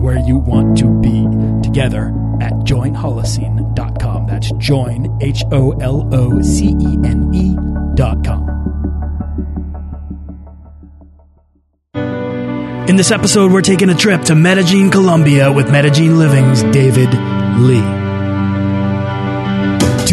where you want to be together at joinholocene.com. That's join, H O L O C E N E.com. In this episode, we're taking a trip to Medellin, Colombia with Medellin Living's David Lee.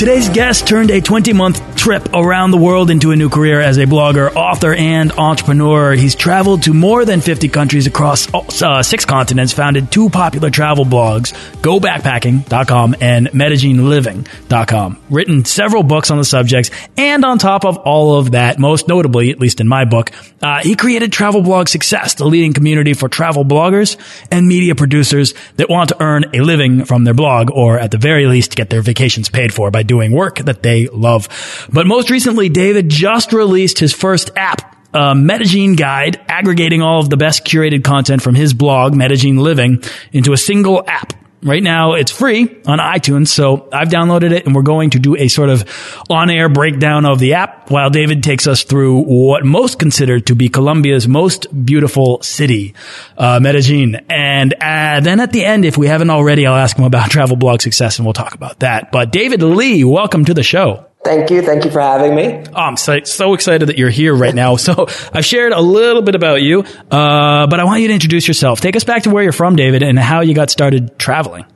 Today's guest turned a 20 month trip around the world into a new career as a blogger, author, and entrepreneur. He's traveled to more than 50 countries across uh, six continents, founded two popular travel blogs, GoBackpacking.com and MedellinLiving.com, written several books on the subjects, and on top of all of that, most notably, at least in my book, uh, he created Travel Blog Success, the leading community for travel bloggers and media producers that want to earn a living from their blog, or at the very least, get their vacations paid for by doing work that they love. But most recently, David just released his first app, a Medellin guide aggregating all of the best curated content from his blog, Medellin Living, into a single app. Right now, it's free on iTunes, so I've downloaded it and we're going to do a sort of on-air breakdown of the app while David takes us through what most considered to be Colombia's most beautiful city, uh, Medellin. And uh, then at the end, if we haven't already, I'll ask him about travel blog success and we'll talk about that. But David Lee, welcome to the show. Thank you. Thank you for having me. Oh, I'm so, so, excited that you're here right now. So I've shared a little bit about you, uh, but I want you to introduce yourself. Take us back to where you're from, David, and how you got started traveling.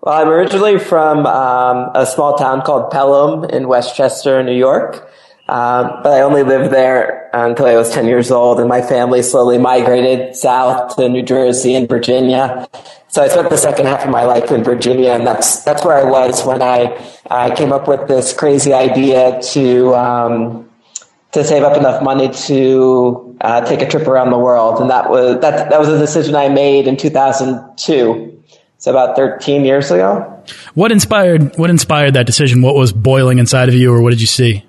Well, I'm originally from um, a small town called Pelham in Westchester, New York. Um, but I only lived there until I was 10 years old, and my family slowly migrated south to New Jersey and Virginia. So I spent the second half of my life in Virginia, and that's that's where I was when I I came up with this crazy idea to um, to save up enough money to uh, take a trip around the world, and that was that that was a decision I made in 2002. So about 13 years ago. What inspired what inspired that decision? What was boiling inside of you, or what did you see?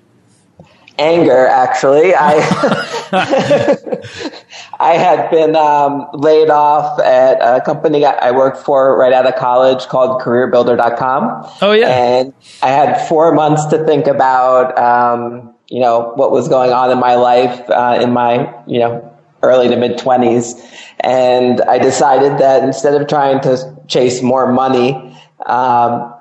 anger actually i i had been um, laid off at a company i worked for right out of college called careerbuilder.com oh yeah. And i had four months to think about um, you know what was going on in my life uh, in my you know early to mid 20s and i decided that instead of trying to chase more money um,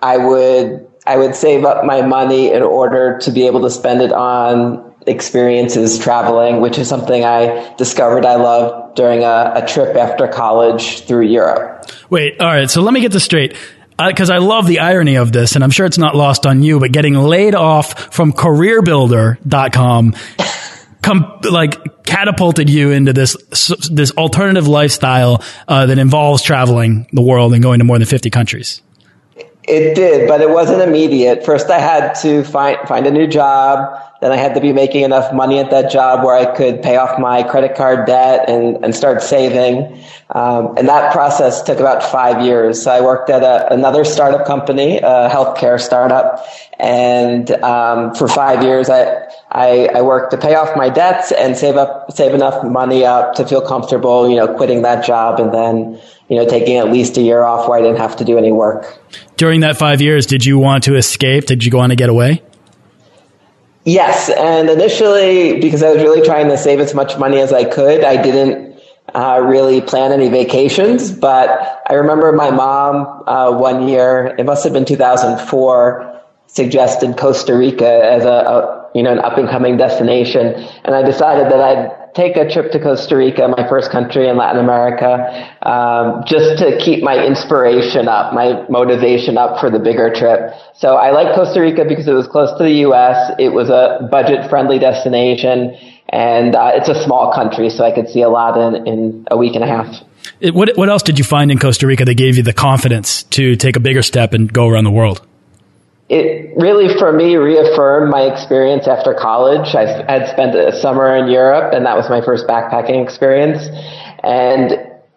i would I would save up my money in order to be able to spend it on experiences traveling, which is something I discovered I love during a, a trip after college through Europe. Wait, all right. So let me get this straight because uh, I love the irony of this, and I'm sure it's not lost on you, but getting laid off from careerbuilder.com com- like catapulted you into this this alternative lifestyle uh, that involves traveling the world and going to more than 50 countries. It did, but it wasn't immediate. First, I had to find find a new job. Then I had to be making enough money at that job where I could pay off my credit card debt and, and start saving. Um, and that process took about five years. So I worked at a, another startup company, a healthcare startup. And um, for five years, I, I, I worked to pay off my debts and save up, save enough money up to feel comfortable, you know, quitting that job and then, you know, taking at least a year off where I didn't have to do any work. During that five years, did you want to escape? Did you go on to get away? Yes, and initially, because I was really trying to save as much money as I could, I didn't uh, really plan any vacations. But I remember my mom uh, one year, it must have been 2004, suggested Costa Rica as a, a you know an up and coming destination, and I decided that I'd take a trip to Costa Rica, my first country in Latin America, um, just to keep my inspiration up, my motivation up for the bigger trip. So I like Costa Rica because it was close to the U.S. It was a budget-friendly destination, and uh, it's a small country, so I could see a lot in, in a week and a half. It, what, what else did you find in Costa Rica that gave you the confidence to take a bigger step and go around the world? It really for me reaffirmed my experience after college. I had spent a summer in Europe and that was my first backpacking experience. And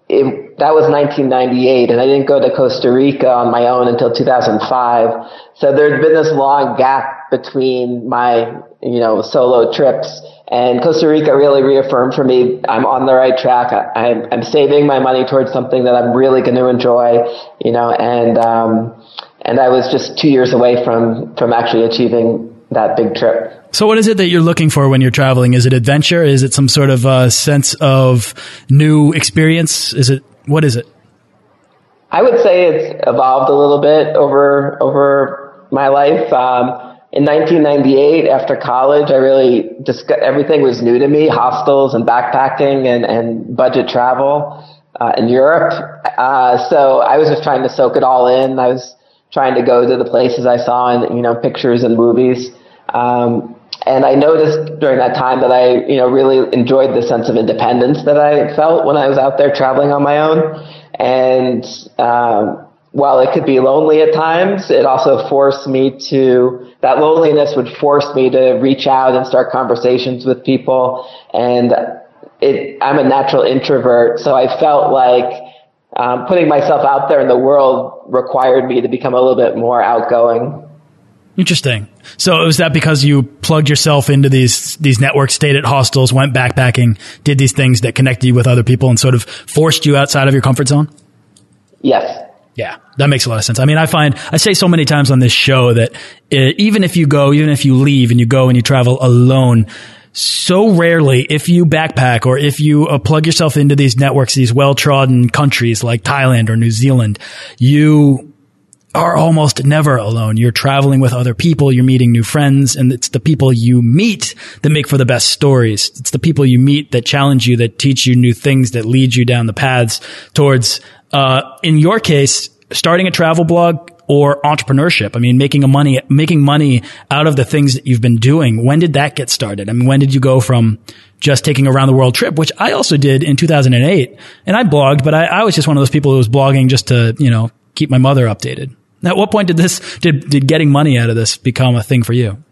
it, that was 1998 and I didn't go to Costa Rica on my own until 2005. So there'd been this long gap between my, you know, solo trips and Costa Rica really reaffirmed for me I'm on the right track. I, am I'm saving my money towards something that I'm really going to enjoy, you know, and, um, and I was just two years away from from actually achieving that big trip. So, what is it that you're looking for when you're traveling? Is it adventure? Is it some sort of uh, sense of new experience? Is it what is it? I would say it's evolved a little bit over over my life. Um, in 1998, after college, I really just everything was new to me: hostels and backpacking and and budget travel uh, in Europe. Uh, so I was just trying to soak it all in. I was trying to go to the places I saw in you know pictures and movies. Um, and I noticed during that time that I, you know, really enjoyed the sense of independence that I felt when I was out there traveling on my own. And um, while it could be lonely at times, it also forced me to, that loneliness would force me to reach out and start conversations with people. And it, I'm a natural introvert, so I felt like um, putting myself out there in the world required me to become a little bit more outgoing. Interesting. So was that because you plugged yourself into these these networks, stayed at hostels, went backpacking, did these things that connected you with other people, and sort of forced you outside of your comfort zone? Yes. Yeah, that makes a lot of sense. I mean, I find I say so many times on this show that it, even if you go, even if you leave and you go and you travel alone, so rarely if you backpack or if you uh, plug yourself into these networks, these well trodden countries like Thailand or New Zealand, you are almost never alone. You're traveling with other people. You're meeting new friends and it's the people you meet that make for the best stories. It's the people you meet that challenge you, that teach you new things, that lead you down the paths towards, uh, in your case, starting a travel blog, or entrepreneurship? I mean, making a money, making money out of the things that you've been doing. When did that get started? I mean, when did you go from just taking a round the world trip, which I also did in 2008 and I blogged, but I, I was just one of those people who was blogging just to, you know, keep my mother updated. At what point did this, did, did getting money out of this become a thing for you?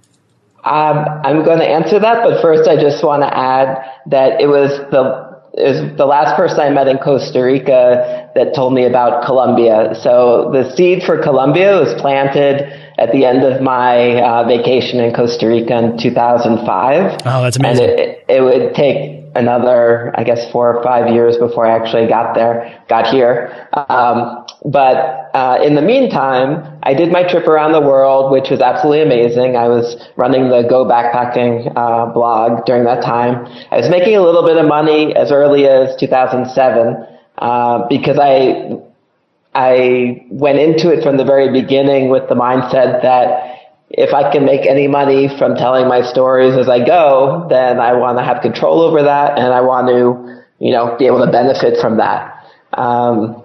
Um, I'm going to answer that, but first I just want to add that it was the is the last person I met in Costa Rica that told me about Colombia. So the seed for Colombia was planted at the end of my uh, vacation in Costa Rica in 2005. Oh, that's amazing. And it, it would take another, I guess, four or five years before I actually got there, got here. Um, but uh, in the meantime, I did my trip around the world, which was absolutely amazing. I was running the Go Backpacking uh, blog during that time. I was making a little bit of money as early as 2007 uh, because I I went into it from the very beginning with the mindset that if I can make any money from telling my stories as I go, then I want to have control over that and I want to, you know, be able to benefit from that. Um,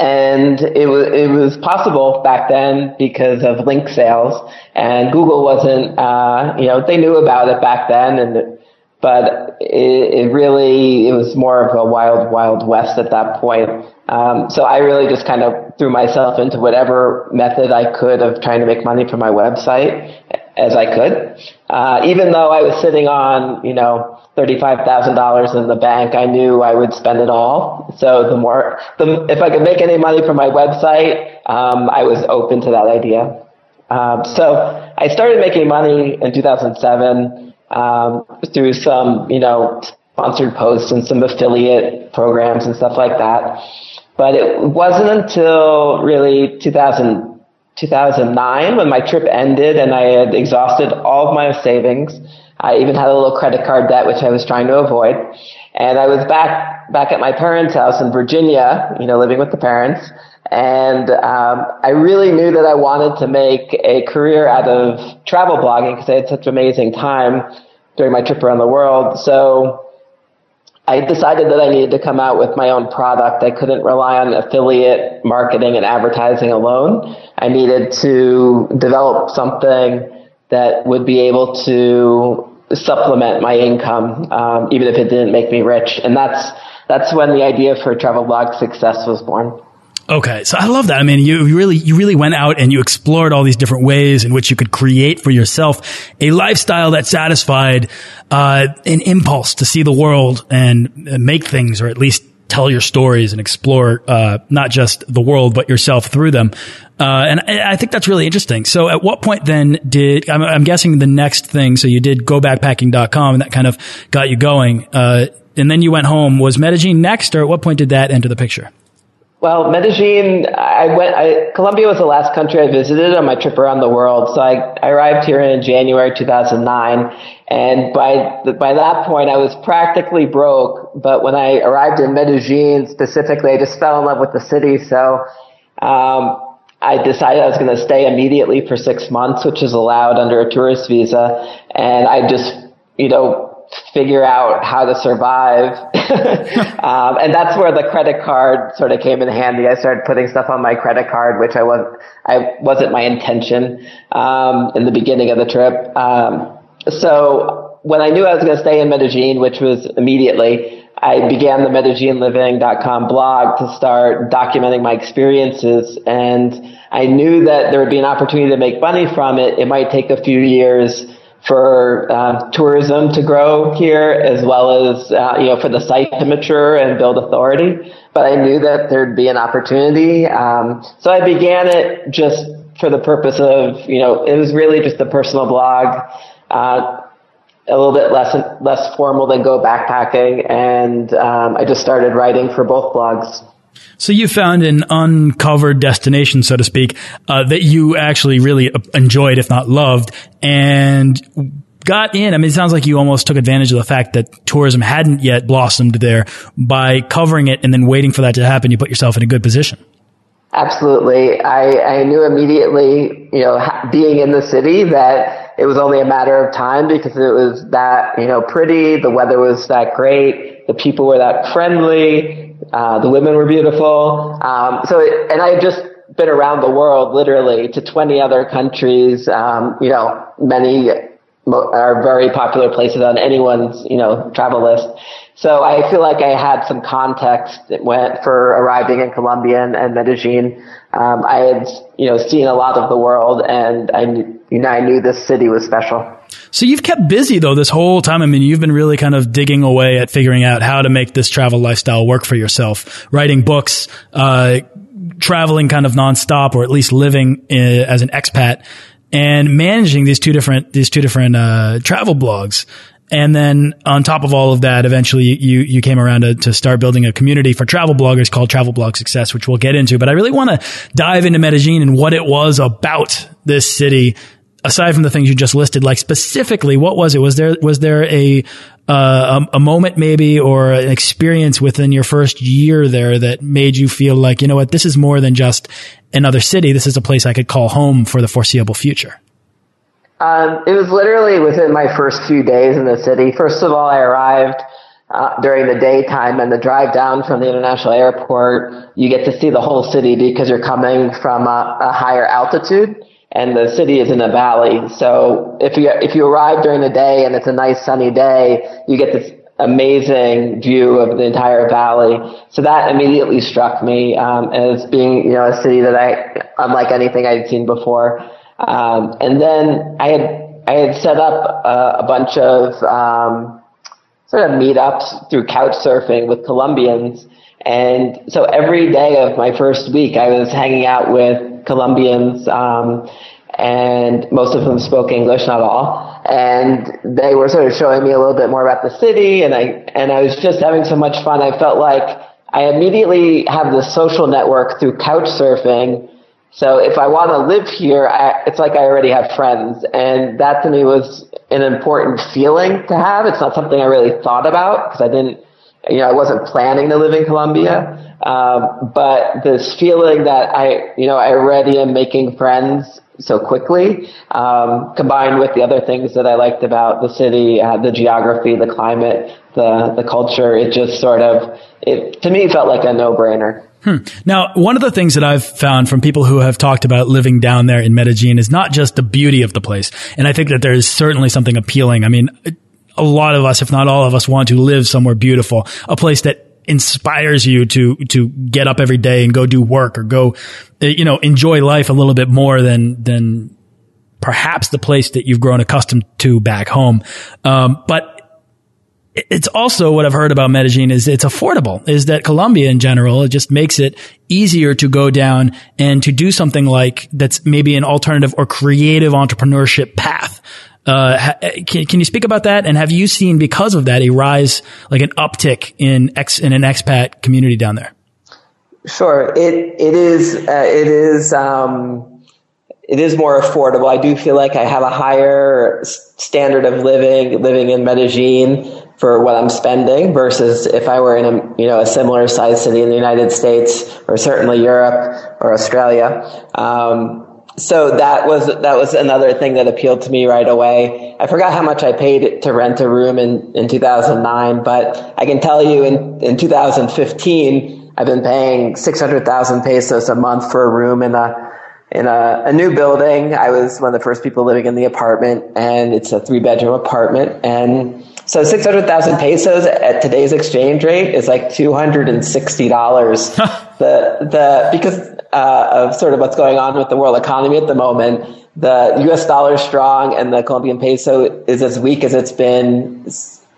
and it was it was possible back then because of link sales, and Google wasn't, uh, you know, they knew about it back then, and but it, it, really it was more of a wild wild west at that point. Um, so I really just kind of threw myself into whatever method I could of trying to make money from my website. as I could. Uh, even though I was sitting on, you know, $35,000 in the bank, I knew I would spend it all. So the more, the, if I could make any money from my website, um, I was open to that idea. Um, so I started making money in 2007 um, through some, you know, sponsored posts and some affiliate programs and stuff like that. But it wasn't until really 2000, 2009 when my trip ended and I had exhausted all of my savings. I even had a little credit card debt, which I was trying to avoid. And I was back, back at my parents' house in Virginia, you know, living with the parents. And um, I really knew that I wanted to make a career out of travel blogging because I had such an amazing time during my trip around the world. So I decided that I needed to come out with my own product. I couldn't rely on affiliate marketing and advertising alone. I needed to develop something that would be able to supplement my income, um, even if it didn't make me rich. And that's that's when the idea for Travel Blog Success was born. Okay, so I love that. I mean, you really, you really went out and you explored all these different ways in which you could create for yourself a lifestyle that satisfied uh, an impulse to see the world and make things, or at least tell your stories and explore uh, not just the world but yourself through them. Uh, and I, think that's really interesting. So, at what point then did I'm, I'm, guessing the next thing? So you did gobackpacking.com, and that kind of got you going. Uh, and then you went home. Was Medellin next, or at what point did that enter the picture? Well, Medellin, I went, I, Colombia was the last country I visited on my trip around the world. So I, I arrived here in January 2009. And by, by that point, I was practically broke. But when I arrived in Medellin specifically, I just fell in love with the city. So, um, I decided I was going to stay immediately for six months, which is allowed under a tourist visa. And I just, you know, figure out how to survive. um, and that's where the credit card sort of came in handy. I started putting stuff on my credit card, which I was, I wasn't my intention, um, in the beginning of the trip. Um, so when I knew I was going to stay in Medellin, which was immediately, I began the MedellinLiving.com blog to start documenting my experiences. And I knew that there would be an opportunity to make money from it. It might take a few years for uh, tourism to grow here, as well as uh, you know for the site to mature and build authority. But I knew that there'd be an opportunity, um, so I began it just for the purpose of you know it was really just a personal blog. Uh, a little bit less less formal than go backpacking, and um, I just started writing for both blogs. So you found an uncovered destination, so to speak, uh, that you actually really enjoyed, if not loved, and got in. I mean, it sounds like you almost took advantage of the fact that tourism hadn't yet blossomed there by covering it and then waiting for that to happen. You put yourself in a good position. Absolutely. I, I knew immediately, you know, being in the city that it was only a matter of time because it was that, you know, pretty. The weather was that great. The people were that friendly uh, the women were beautiful. Um, so, and I had just been around the world, literally, to 20 other countries. Um, you know, many are very popular places on anyone's, you know, travel list. So I feel like I had some context went for arriving in Colombia and, and Medellin. Um, I had, you know, seen a lot of the world and I, you know, I knew this city was special. So you've kept busy though this whole time. I mean, you've been really kind of digging away at figuring out how to make this travel lifestyle work for yourself, writing books, uh, traveling kind of nonstop or at least living uh, as an expat and managing these two different, these two different, uh, travel blogs. And then on top of all of that, eventually you, you came around to, to start building a community for travel bloggers called Travel Blog Success, which we'll get into. But I really want to dive into Medellin and what it was about this city aside from the things you just listed, like specifically, what was it? Was there was there a uh, a, moment maybe or an experience within your first year there that made you feel like you know what this is more than just another city. This is a place I could call home for the foreseeable future. Um, it was literally within my first few days in the city. First of all, I arrived. Uh, during the daytime and the drive down from the international airport, you get to see the whole city because you're coming from a, a higher altitude and the city is in a valley. So if you if you arrive during the day and it's a nice sunny day, you get this amazing view of the entire valley. So that immediately struck me um, as being you know a city that I unlike anything I'd seen before. Um, and then I had I had set up a, bunch of um, sort of meetups through couch surfing with Colombians. And so every day of my first week, I was hanging out with Colombians, um, and most of them spoke English, not all. And they were sort of showing me a little bit more about the city, and I and I was just having so much fun. I felt like I immediately have this social network through couch surfing so if I want to live here, I, it's like I already have friends. And that to me was an important feeling to have. It's not something I really thought about because I didn't, you know, I wasn't planning to live in Colombia. Um, but this feeling that I, you know, I already am making friends so quickly, um, combined with the other things that I liked about the city, uh, the geography, the climate, the, the culture, it just sort of, it, to me felt like a no-brainer. Hmm. Now, one of the things that I've found from people who have talked about living down there in Medellin is not just the beauty of the place. And I think that there is certainly something appealing. I mean, a lot of us, if not all of us, want to live somewhere beautiful, a place that inspires you to, to get up every day and go do work or go, you know, enjoy life a little bit more than, than perhaps the place that you've grown accustomed to back home. Um, but it's also what I've heard about Medellin is it's affordable, is that Colombia in general, it just makes it easier to go down and to do something like that's maybe an alternative or creative entrepreneurship path. Uh, can, can you speak about that? And have you seen because of that a rise, like an uptick in ex, in an expat community down there? Sure. It, it is, uh, it is, um, it is more affordable. I do feel like I have a higher standard of living, living in Medellin for what I'm spending versus if I were in a you know a similar sized city in the United States or certainly Europe or Australia. Um, so that was that was another thing that appealed to me right away. I forgot how much I paid to rent a room in, in 2009, but I can tell you in, in 2015 I've been paying 600,000 pesos a month for a room in a in a, a, new building. I was one of the first people living in the apartment, and it's a three bedroom apartment. And so 600,000 pesos at today's exchange rate is like $260. the, the, because, uh, of sort of what's going on with the world economy at the moment, the US dollar is strong and the Colombian peso is as weak as it's been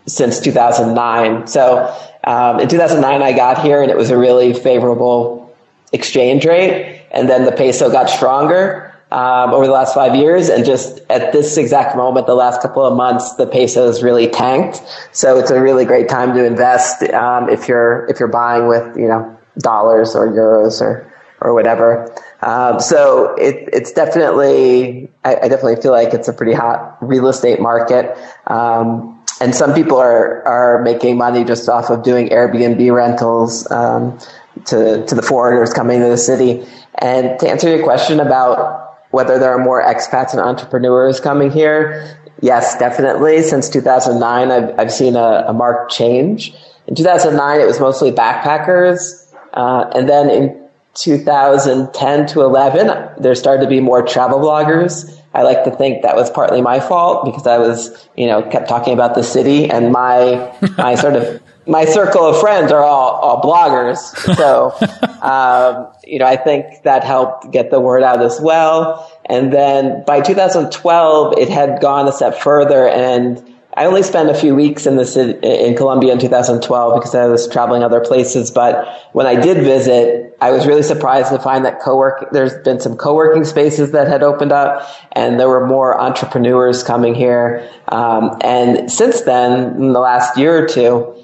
since 2009. So, um, in 2009, I got here and it was a really favorable exchange rate. And then the peso got stronger um, over the last five years, and just at this exact moment, the last couple of months, the peso has really tanked. So it's a really great time to invest um, if you're if you're buying with you know dollars or euros or or whatever. Um, so it, it's definitely I, I, definitely feel like it's a pretty hot real estate market. Um, and some people are are making money just off of doing Airbnb rentals um, to to the foreigners coming to the city. And to answer your question about whether there are more expats and entrepreneurs coming here. Yes, definitely. Since 2009, I've, I've seen a, a marked change. In 2009, it was mostly backpackers. Uh, and then in 2010 to 11, there started to be more travel bloggers. I like to think that was partly my fault because I was, you know, kept talking about the city and my, my sort of my circle of friends are all, all bloggers. So, um, you know, I think that helped get the word out as well. And then by 2012, it had gone a step further and I only spent a few weeks in the city, in Colombia in 2012 because I was traveling other places. But when I did visit, I was really surprised to find that co-work, there's been some co-working spaces that had opened up and there were more entrepreneurs coming here. Um, and since then, in the last year or two,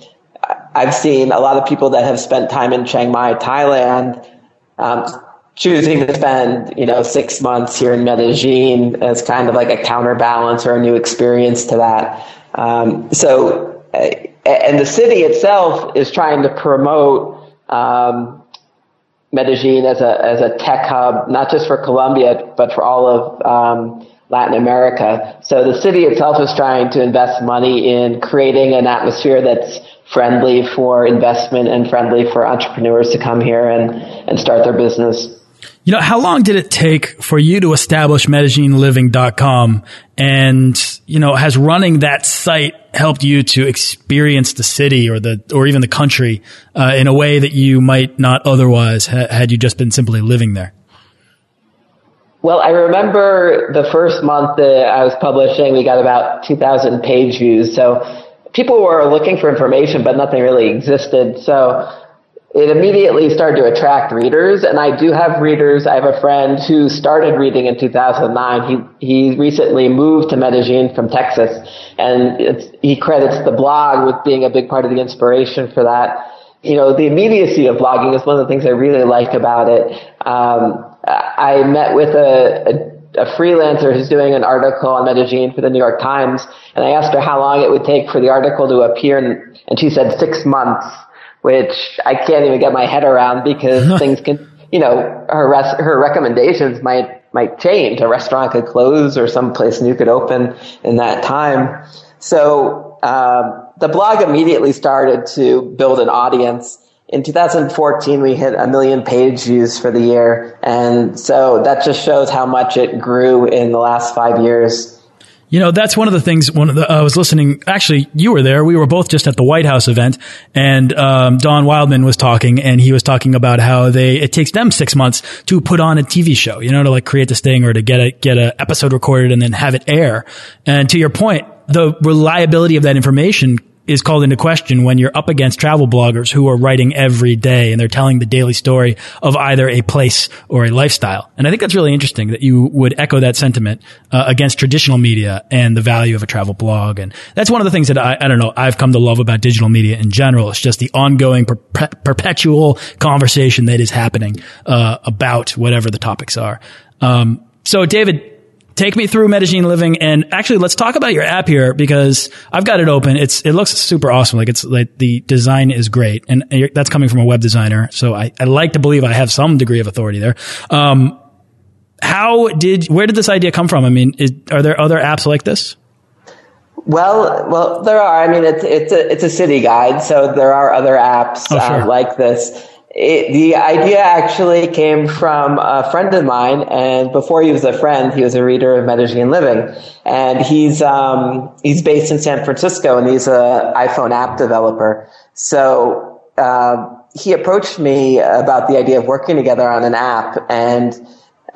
I've seen a lot of people that have spent time in Chiang Mai, Thailand, um, choosing to spend, you know, six months here in Medellin as kind of like a counterbalance or a new experience to that. Um, so, uh, and the city itself is trying to promote, um, Medellin as a, as a tech hub, not just for Colombia, but for all of, um, Latin America. So the city itself is trying to invest money in creating an atmosphere that's friendly for investment and friendly for entrepreneurs to come here and, and start their business. You know, how long did it take for you to establish MedellinLiving.com? And, you know, has running that site helped you to experience the city or the, or even the country, uh, in a way that you might not otherwise ha- had you just been simply living there? Well, I remember the first month that I was publishing, we got about 2,000 page views. So people were looking for information, but nothing really existed. So it immediately started to attract readers. And I do have readers. I have a friend who started reading in 2009. He, he recently moved to Medellin from Texas and he credits the blog with being a big part of the inspiration for that. You know, the immediacy of blogging is one of the things I really like about it. Um, I met with a, a, a freelancer who's doing an article on Medellin for the New York Times, and I asked her how long it would take for the article to appear, and, and she said six months, which I can't even get my head around because things can, you know, her res- her recommendations might might change. A restaurant could close, or some place new could open in that time. So um, the blog immediately started to build an audience in 2014, we hit a million page views for the year. And so that just shows how much it grew in the last five years. You know, that's one of the things. One of the, I was listening. Actually, you were there. We were both just at the White House event, and um, Don Wildman was talking, and he was talking about how they it takes them six months to put on a TV show. You know, to like create this thing or to get a get a episode recorded and then have it air. And to your point, the reliability of that information is called into question when you're up against travel bloggers who are writing every day and they're telling the daily story of either a place or a lifestyle. And I think that's really interesting that you would echo that sentiment uh, against traditional media and the value of a travel blog. And that's one of the things that I, I don't know, I've come to love about digital media in general. It's just the ongoing per- perpetual conversation that is happening uh, about whatever the topics are. Um, so David, take me through Medellin Living. And actually, let's talk about your app here because I've got it open. It's it looks super awesome. Like it's like the design is great, and that's coming from a web designer. So I, I like to believe I have some degree of authority there. Um, how did where did this idea come from? I mean, is, are there other apps like this? Well, well, there are. I mean, it's it's a it's a city guide, so there are other apps oh, sure. uh, like this it, the idea actually came from a friend of mine, and before he was a friend, he was a reader of Medellin Living, and he's um, he's based in San Francisco, and he's an iPhone app developer. So uh, he approached me about the idea of working together on an app, and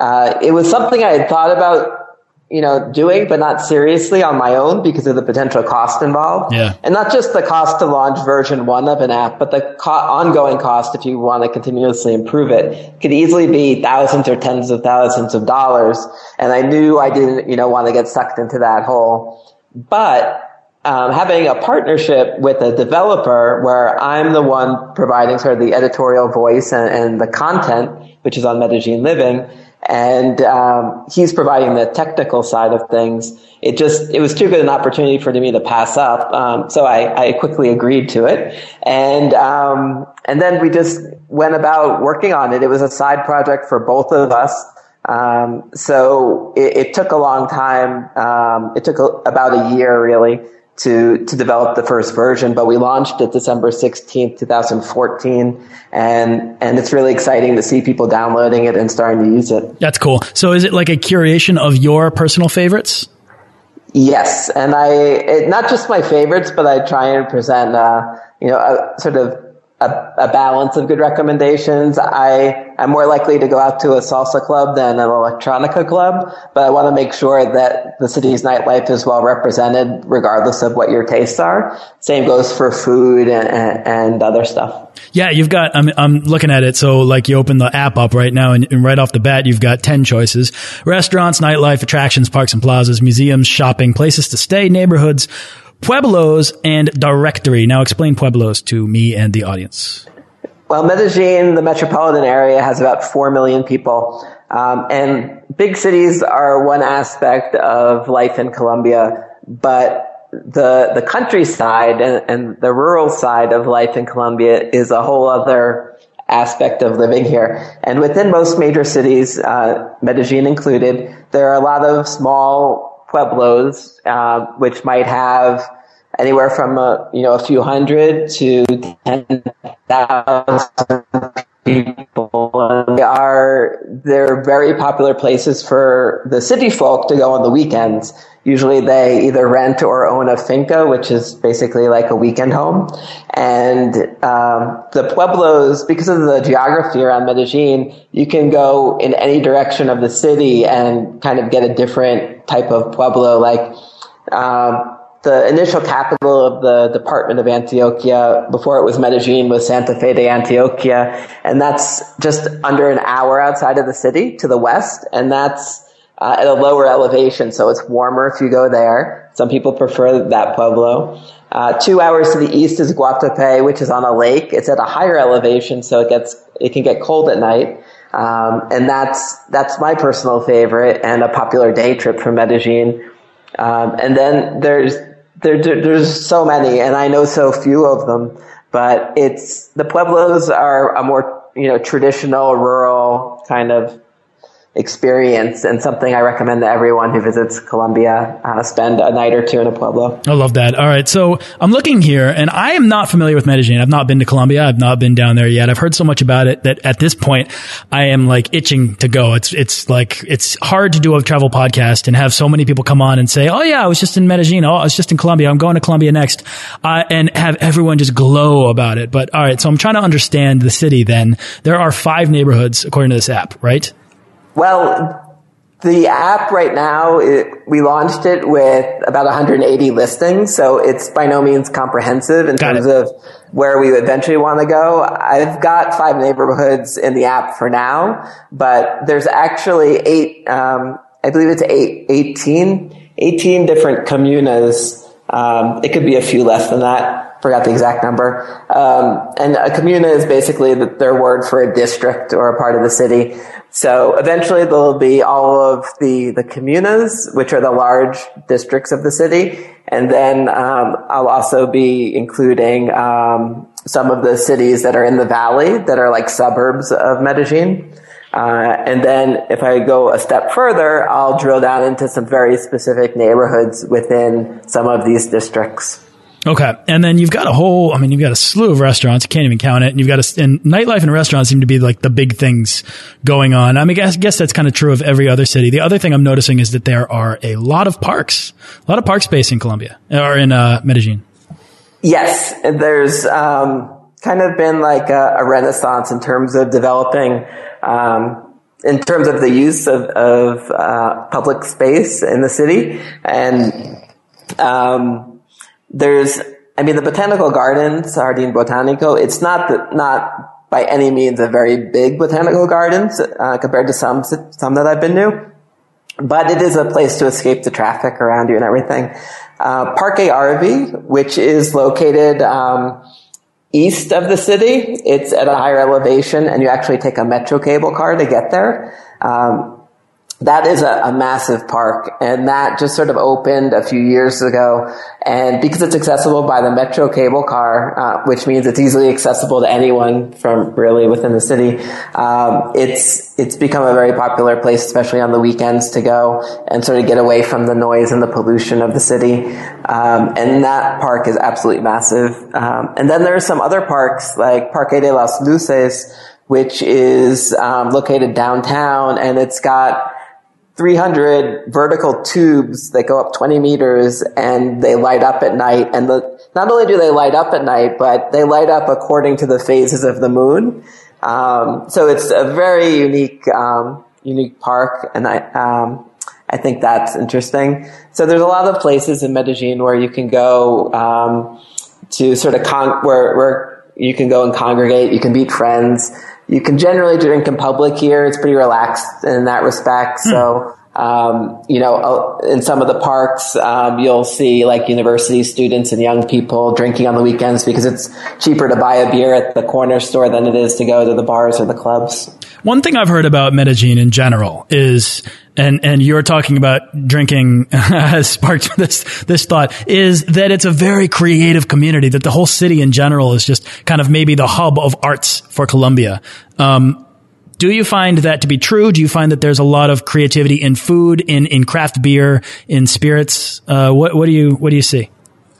uh, it was something I had thought about you know, doing, but not seriously on my own because of the potential cost involved. Yeah. And not just the cost to launch version one of an app, but the co- ongoing cost if you want to continuously improve it could easily be thousands or tens of thousands of dollars. And I knew I didn't, you know, want to get sucked into that hole. But um, having a partnership with a developer where I'm the one providing sort of the editorial voice and, and the content, which is on Medellin Living, and um, he's providing the technical side of things. It just it was too good an opportunity for me to pass up, um, so I, I, quickly agreed to it, and um, and then we just went about working on it. It was a side project for both of us. Um, so it, it, took a long time. Um, it took a, about a year, really, to to develop the first version, but we launched it December 16th, 2014, and and it's really exciting to see people downloading it and starting to use it. That's cool. So is it like a curation of your personal favorites? Yes, and I it, not just my favorites, but I try and present uh, you know a sort of a, a, balance of good recommendations. I am more likely to go out to a salsa club than an electronica club, but I want to make sure that the city's nightlife is well represented, regardless of what your tastes are. Same goes for food and, and other stuff. Yeah, you've got. I'm, I'm looking at it. So, like, you open the app up right now, and, and right off the bat, you've got ten choices: restaurants, nightlife, attractions, parks and plazas, museums, shopping, places to stay, neighborhoods Pueblos and directory. Now explain Pueblos to me and the audience. Well, Medellin, the metropolitan area, has about 4 million people. Um, and big cities are one aspect of life in Colombia, but the, the countryside and, and the rural side of life in Colombia is a whole other aspect of living here. And within most major cities, uh, Medellin included, there are a lot of small pueblos, uh, which might have anywhere from a, you know a few hundred to ten thousand people. They are they're very popular places for the city folk to go on the weekends. Usually they either rent or own a finca, which is basically like a weekend home. And um, the pueblos, because of the geography around Medellin, you can go in any direction of the city and kind of get a different type of pueblo. Like um, the initial capital of the department of Antioquia before it was Medellin was Santa Fe de Antioquia. And that's just under an hour outside of the city to the west. And that's uh, at a lower elevation, so it's warmer if you go there. Some people prefer that pueblo. Uh, two hours to the east is Guatapé, which is on a lake. It's at a higher elevation, so it gets it can get cold at night. Um, and that's that's my personal favorite and a popular day trip from Medellin. Um, and then there's there, there's so many, and I know so few of them. But it's the pueblos are a more you know traditional rural kind of experience and something I recommend to everyone who visits Colombia. Uh, spend a night or two in a pueblo. I love that. All right, so I'm looking here, and I am not familiar with Medellin. I've not been to Colombia. I've not been down there yet. I've heard so much about it that at this point, I am like itching to go. It's it's like it's hard to do a travel podcast and have so many people come on and say, "Oh yeah, I was just in Medellin. Oh, I was just in Colombia. I'm going to Colombia next," uh, and have everyone just glow about it. But all right, so I'm trying to understand the city. Then there are five neighborhoods according to this app, right? Well, the app right now, it, we launched it with about 180 listings, so it's by no means comprehensive in got terms it. of where we eventually want to go. I've got five neighborhoods in the app for now, but there's actually eight, um, I believe it's eight, 18, 18 different comunas. Um, it could be a few less than that. Forgot the exact number. Um, and a comuna is basically their word for a district or a part of the city. So eventually there'll be all of the, the comunas, which are the large districts of the city. And then um, I'll also be including um, some of the cities that are in the valley that are like suburbs of Medellin. Uh, and then if I go a step further, I'll drill down into some very specific neighborhoods within some of these districts. Okay. And then you've got a whole, I mean, you've got a slew of restaurants. You can't even count it. And you've got a, and nightlife and restaurants seem to be like the big things going on. I mean, I guess, guess that's kind of true of every other city. The other thing I'm noticing is that there are a lot of parks, a lot of park space in Colombia or in, uh, Medellin. Yes. There's, um, kind of been like a, a renaissance in terms of developing, um, in terms of the use of, of uh, public space in the city and um, there's, I mean, the botanical garden, Jardín Botanico, it's not the, not by any means a very big botanical gardens uh, compared to some some that I've been to, but it is a place to escape the traffic around you and everything. Uh, Parque Arví, which is located um, east of the city, it's at a higher elevation, and you actually take a metro cable car to get there. Um, that is a, a, massive park and that just sort of opened a few years ago. And because it's accessible by the metro cable car uh, which means it's easily accessible to anyone from really within the city um, it's it's become a very popular place especially on the weekends to go and sort of get away from the noise and the pollution of the city. Um, and that park is absolutely massive. Um, and then there are some other parks like parque de las luces which is um, located downtown and it's got 300 vertical tubes that go up 20 meters and they light up at night. And the, not only do they light up at night, but they light up according to the phases of the moon. Um, so it's a very unique, um, unique park. And I, um, I think that's interesting. So there's a lot of places in Medellin where you can go, um, to sort of con- where, where you can go and congregate, you can meet friends. You can generally drink in public here. It's pretty relaxed in that respect. Hmm. So, um, you know, uh, in some of the parks, um, you'll see like university students and young people drinking on the weekends because it's cheaper to buy a beer at the corner store than it is to go to the bars or the clubs. One thing I've heard about Medellin in general is, and, and you're talking about drinking has sparked this, this thought is that it's a very creative community, that the whole city in general is just kind of maybe the hub of arts for Colombia. Um, do you find that to be true? Do you find that there's a lot of creativity in food, in, in craft beer, in spirits? Uh, what, what do you, what do you see?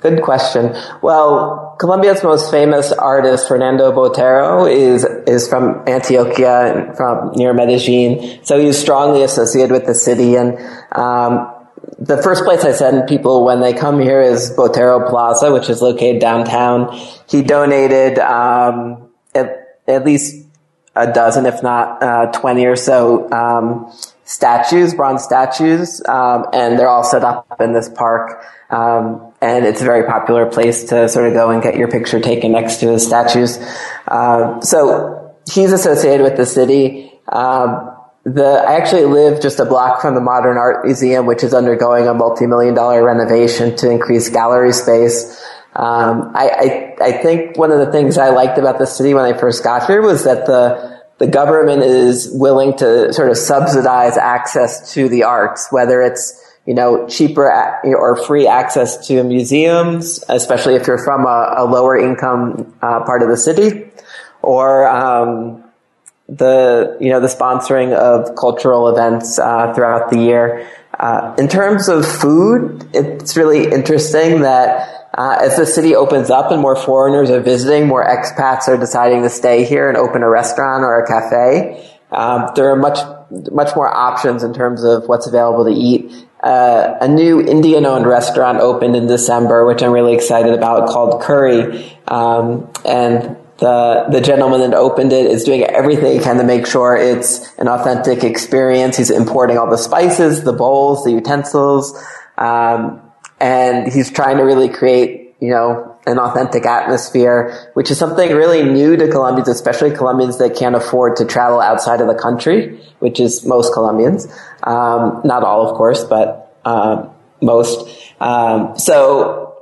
Good question. Well, Colombia's most famous artist, Fernando Botero, is is from Antioquia, from near Medellin. So he's strongly associated with the city, and um, the first place I send people when they come here is Botero Plaza, which is located downtown. He donated um, at, at, least a dozen, if not uh, 20 or so um, statues, bronze statues, um, and they're all set up in this park. Um, and it's a very popular place to sort of go and get your picture taken next to the statues. Uh, so he's associated with the city. Um, the I actually live just a block from the Modern Art Museum, which is undergoing a multi-million dollar renovation to increase gallery space. Um, I, I, I think one of the things I liked about the city when I first got here was that the the government is willing to sort of subsidize access to the arts, whether it's you know cheaper or free access to museums, especially if you're from a, a lower income uh, part of the city, or um, the you know the sponsoring of cultural events uh, throughout the year. Uh, in terms of food, it's really interesting that uh, as the city opens up and more foreigners are visiting, more expats are deciding to stay here and open a restaurant or a cafe. Um, there are much much more options in terms of what's available to eat. Uh, a new Indian-owned restaurant opened in December, which I'm really excited about, called Curry, um, and the the gentleman that opened it is doing everything he can to make sure it's an authentic experience. He's importing all the spices, the bowls, the utensils, um, and he's trying to really create, you know, an authentic atmosphere, which is something really new to Colombians, especially Colombians that can't afford to travel outside of the country, which is most Colombians. Um, not all, of course, but um, most. Um, so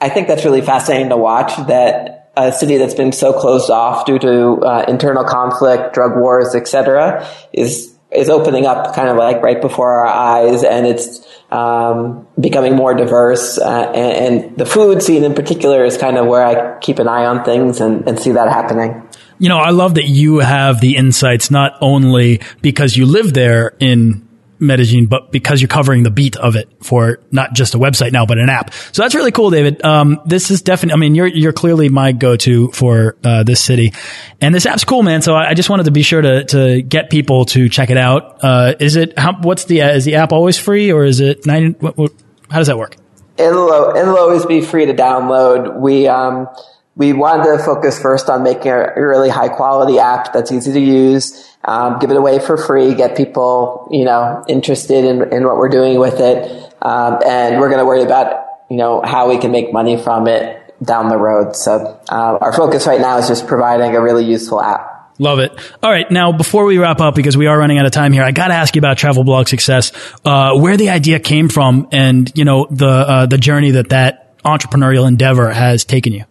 I think that's really fascinating to watch that a city that's been so closed off due to uh, internal conflict, drug wars, etc., is is opening up kind of like right before our eyes, and it's um, becoming more diverse. Uh, and, and, the food scene in particular is kind of where I keep an eye on things and, and see that happening. You know, I love that you have the insights not only because you live there in Medellin, but because you're covering the beat of it for not just a website now, but an app. So that's really cool, David. Um, this is definitely, I mean, you're, you're clearly my go-to for, uh, this city and this app's cool, man. So I, I, just wanted to be sure to, to get people to check it out. Uh, is it, how, what's the, uh, is the app always free or is it 90, what, what, how does that work? It'll, it'll always be free to download. We, um, we wanted to focus first on making a really high quality app that's easy to use um, give it away for free, get people, you know, interested in, in what we're doing with it. Um, and we're going to worry about, you know, how we can make money from it down the road. So, uh, our focus right now is just providing a really useful app. Love it. All right. Now, before we wrap up, because we are running out of time here, I got to ask you about travel blog success, uh, where the idea came from and, you know, the, uh, the journey that that entrepreneurial endeavor has taken you.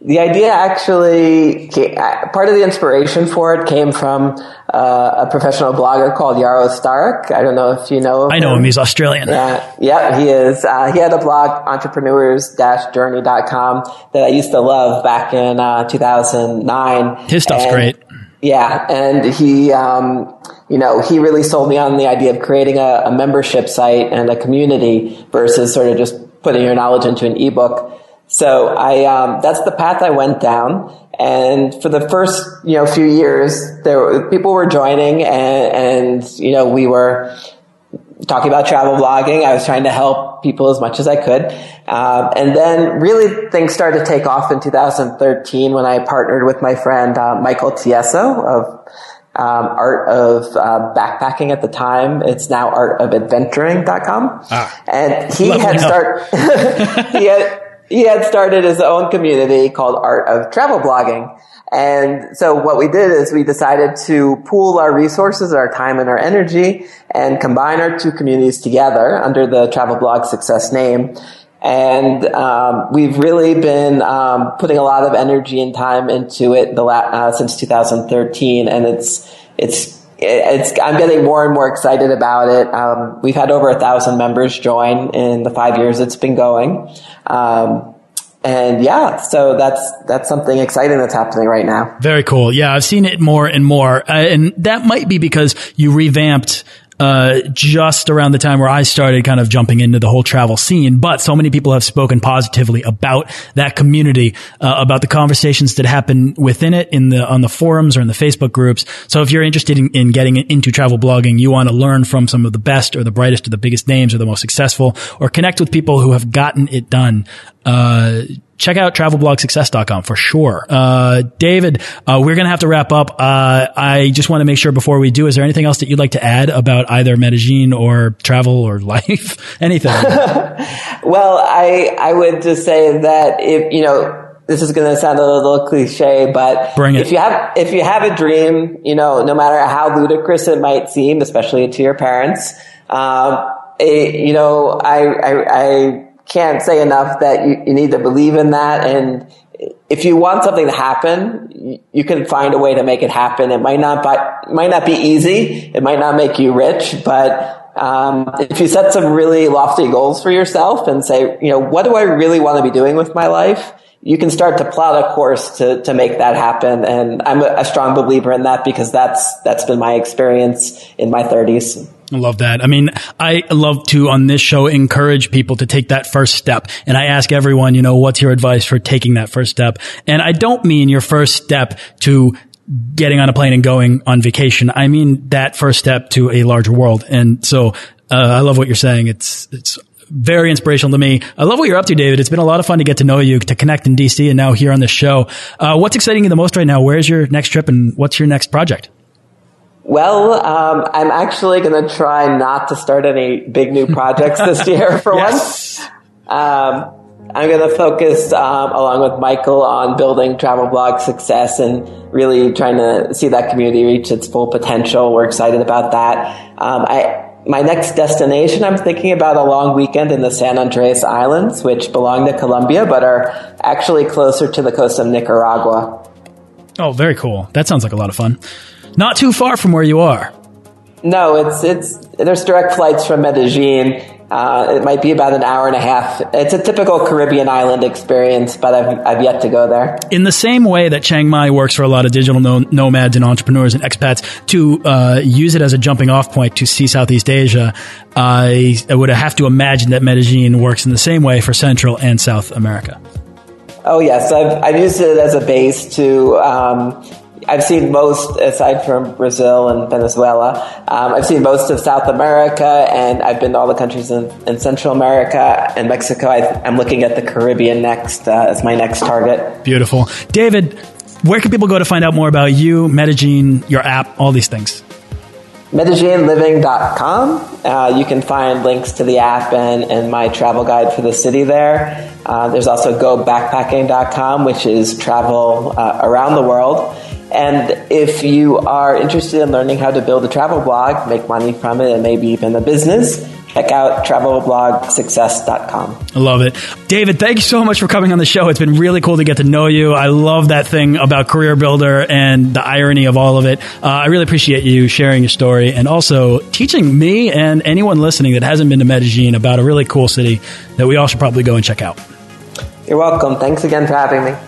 The idea actually, uh, part of the inspiration for it came from uh, a professional blogger called Yaro Starak. I don't know if you know. I know him. him. He's Australian. Yeah, yeah, he is. Uh, he had a blog, entrepreneurs-journey.com, that I used to love back in uh, 2009. His stuff's and, great. Yeah, and he, um, you know, he really sold me on the idea of creating a, a membership site and a community versus sort of just putting your knowledge into an ebook. So I, um, that's the path I went down. And for the first, you know, few years, there people were joining, and, and you know, we were talking about travel blogging. I was trying to help people as much as I could. Um, and then really things started to take off in 2013 when I partnered with my friend uh, Michael Tieso of um, Art of uh, Backpacking at the time. It's now art artofadventuring.com. Ah, and he had started, he had, he had started his own community called Art of Travel Blogging. And so what we did is we decided to pool our resources, our time and our energy and combine our two communities together under the Travel Blog Success name. And um, we've really been um, putting a lot of energy and time into it the la- uh, since 2013, and it's it's it's I'm getting more and more excited about it. Um, we've had over a thousand members join in the five years it's been going. Um, and yeah, so that's that's something exciting that's happening right now. Very cool. Yeah, I've seen it more and more, uh, and that might be because you revamped uh, just around the time where I started kind of jumping into the whole travel scene. But so many people have spoken positively about that community, uh, about the conversations that happen within it in the on the forums or in the Facebook groups. So if you're interested in, in getting into travel blogging, you want to learn from some of the best or the brightest or the biggest names or the most successful, or connect with people who have gotten it done. Uh, check out travelblogsuccess.com for sure. Uh, David, uh, we're going to have to wrap up. Uh, I just want to make sure before we do, is there anything else that you'd like to add about either Medellin or travel or life? anything? well, I, I would just say that if, you know, this is going to sound a little cliche, but if you have, if you have a dream, you know, no matter how ludicrous it might seem, especially to your parents, um, it, you know, I, I, I can't say enough that you, you need to believe in that. And if you want something to happen, you can find a way to make it happen. It might not, it might not be easy. It might not make you rich, but um, if you set some really lofty goals for yourself and say, you know, what do I really want to be doing with my life? You can start to plot a course to, to make that happen. And I'm a, a strong believer in that because that's, that's been my experience in my thirties. I love that. I mean, I love to on this show encourage people to take that first step. And I ask everyone, you know, what's your advice for taking that first step? And I don't mean your first step to getting on a plane and going on vacation. I mean that first step to a larger world. And so, uh, I love what you're saying. It's, it's very inspirational to me. I love what you're up to, David. It's been a lot of fun to get to know you, to connect in DC and now here on the show. Uh, what's exciting you the most right now? Where's your next trip and what's your next project? Well, um, I'm actually going to try not to start any big new projects this year for yes. once. Um, I'm going to focus, um, along with Michael, on building travel blog success and really trying to see that community reach its full potential. We're excited about that. Um, I, my next destination, I'm thinking about a long weekend in the San Andreas Islands, which belong to Colombia, but are actually closer to the coast of Nicaragua. Oh, very cool. That sounds like a lot of fun. Not too far from where you are. No, it's it's there's direct flights from Medellin. Uh, it might be about an hour and a half. It's a typical Caribbean island experience, but I've, I've yet to go there. In the same way that Chiang Mai works for a lot of digital no- nomads and entrepreneurs and expats to uh, use it as a jumping off point to see Southeast Asia, I, I would have to imagine that Medellin works in the same way for Central and South America. Oh yes, I've, I've used it as a base to um, I've seen most, aside from Brazil and Venezuela, um, I've seen most of South America, and I've been to all the countries in, in Central America and Mexico. I, am looking at the Caribbean next uh, as my next target. Beautiful, David. Where can people go to find out more about you, Medellin, your app, all these things? MedellinLiving.com. Uh, you can find links to the app and, and my travel guide for the city there. Uh, there's also GoBackpacking.com, which is travel uh, around the world. And if you are interested in learning how to build a travel blog, make money from it, and maybe even a business, check out travelblogsuccess.com. I love it. David, thank you so much for coming on the show. It's been really cool to get to know you. I love that thing about Career Builder and the irony of all of it. Uh, I really appreciate you sharing your story and also teaching me and anyone listening that hasn't been to Medellin about a really cool city that we all should probably go and check out. You're welcome. Thanks again for having me.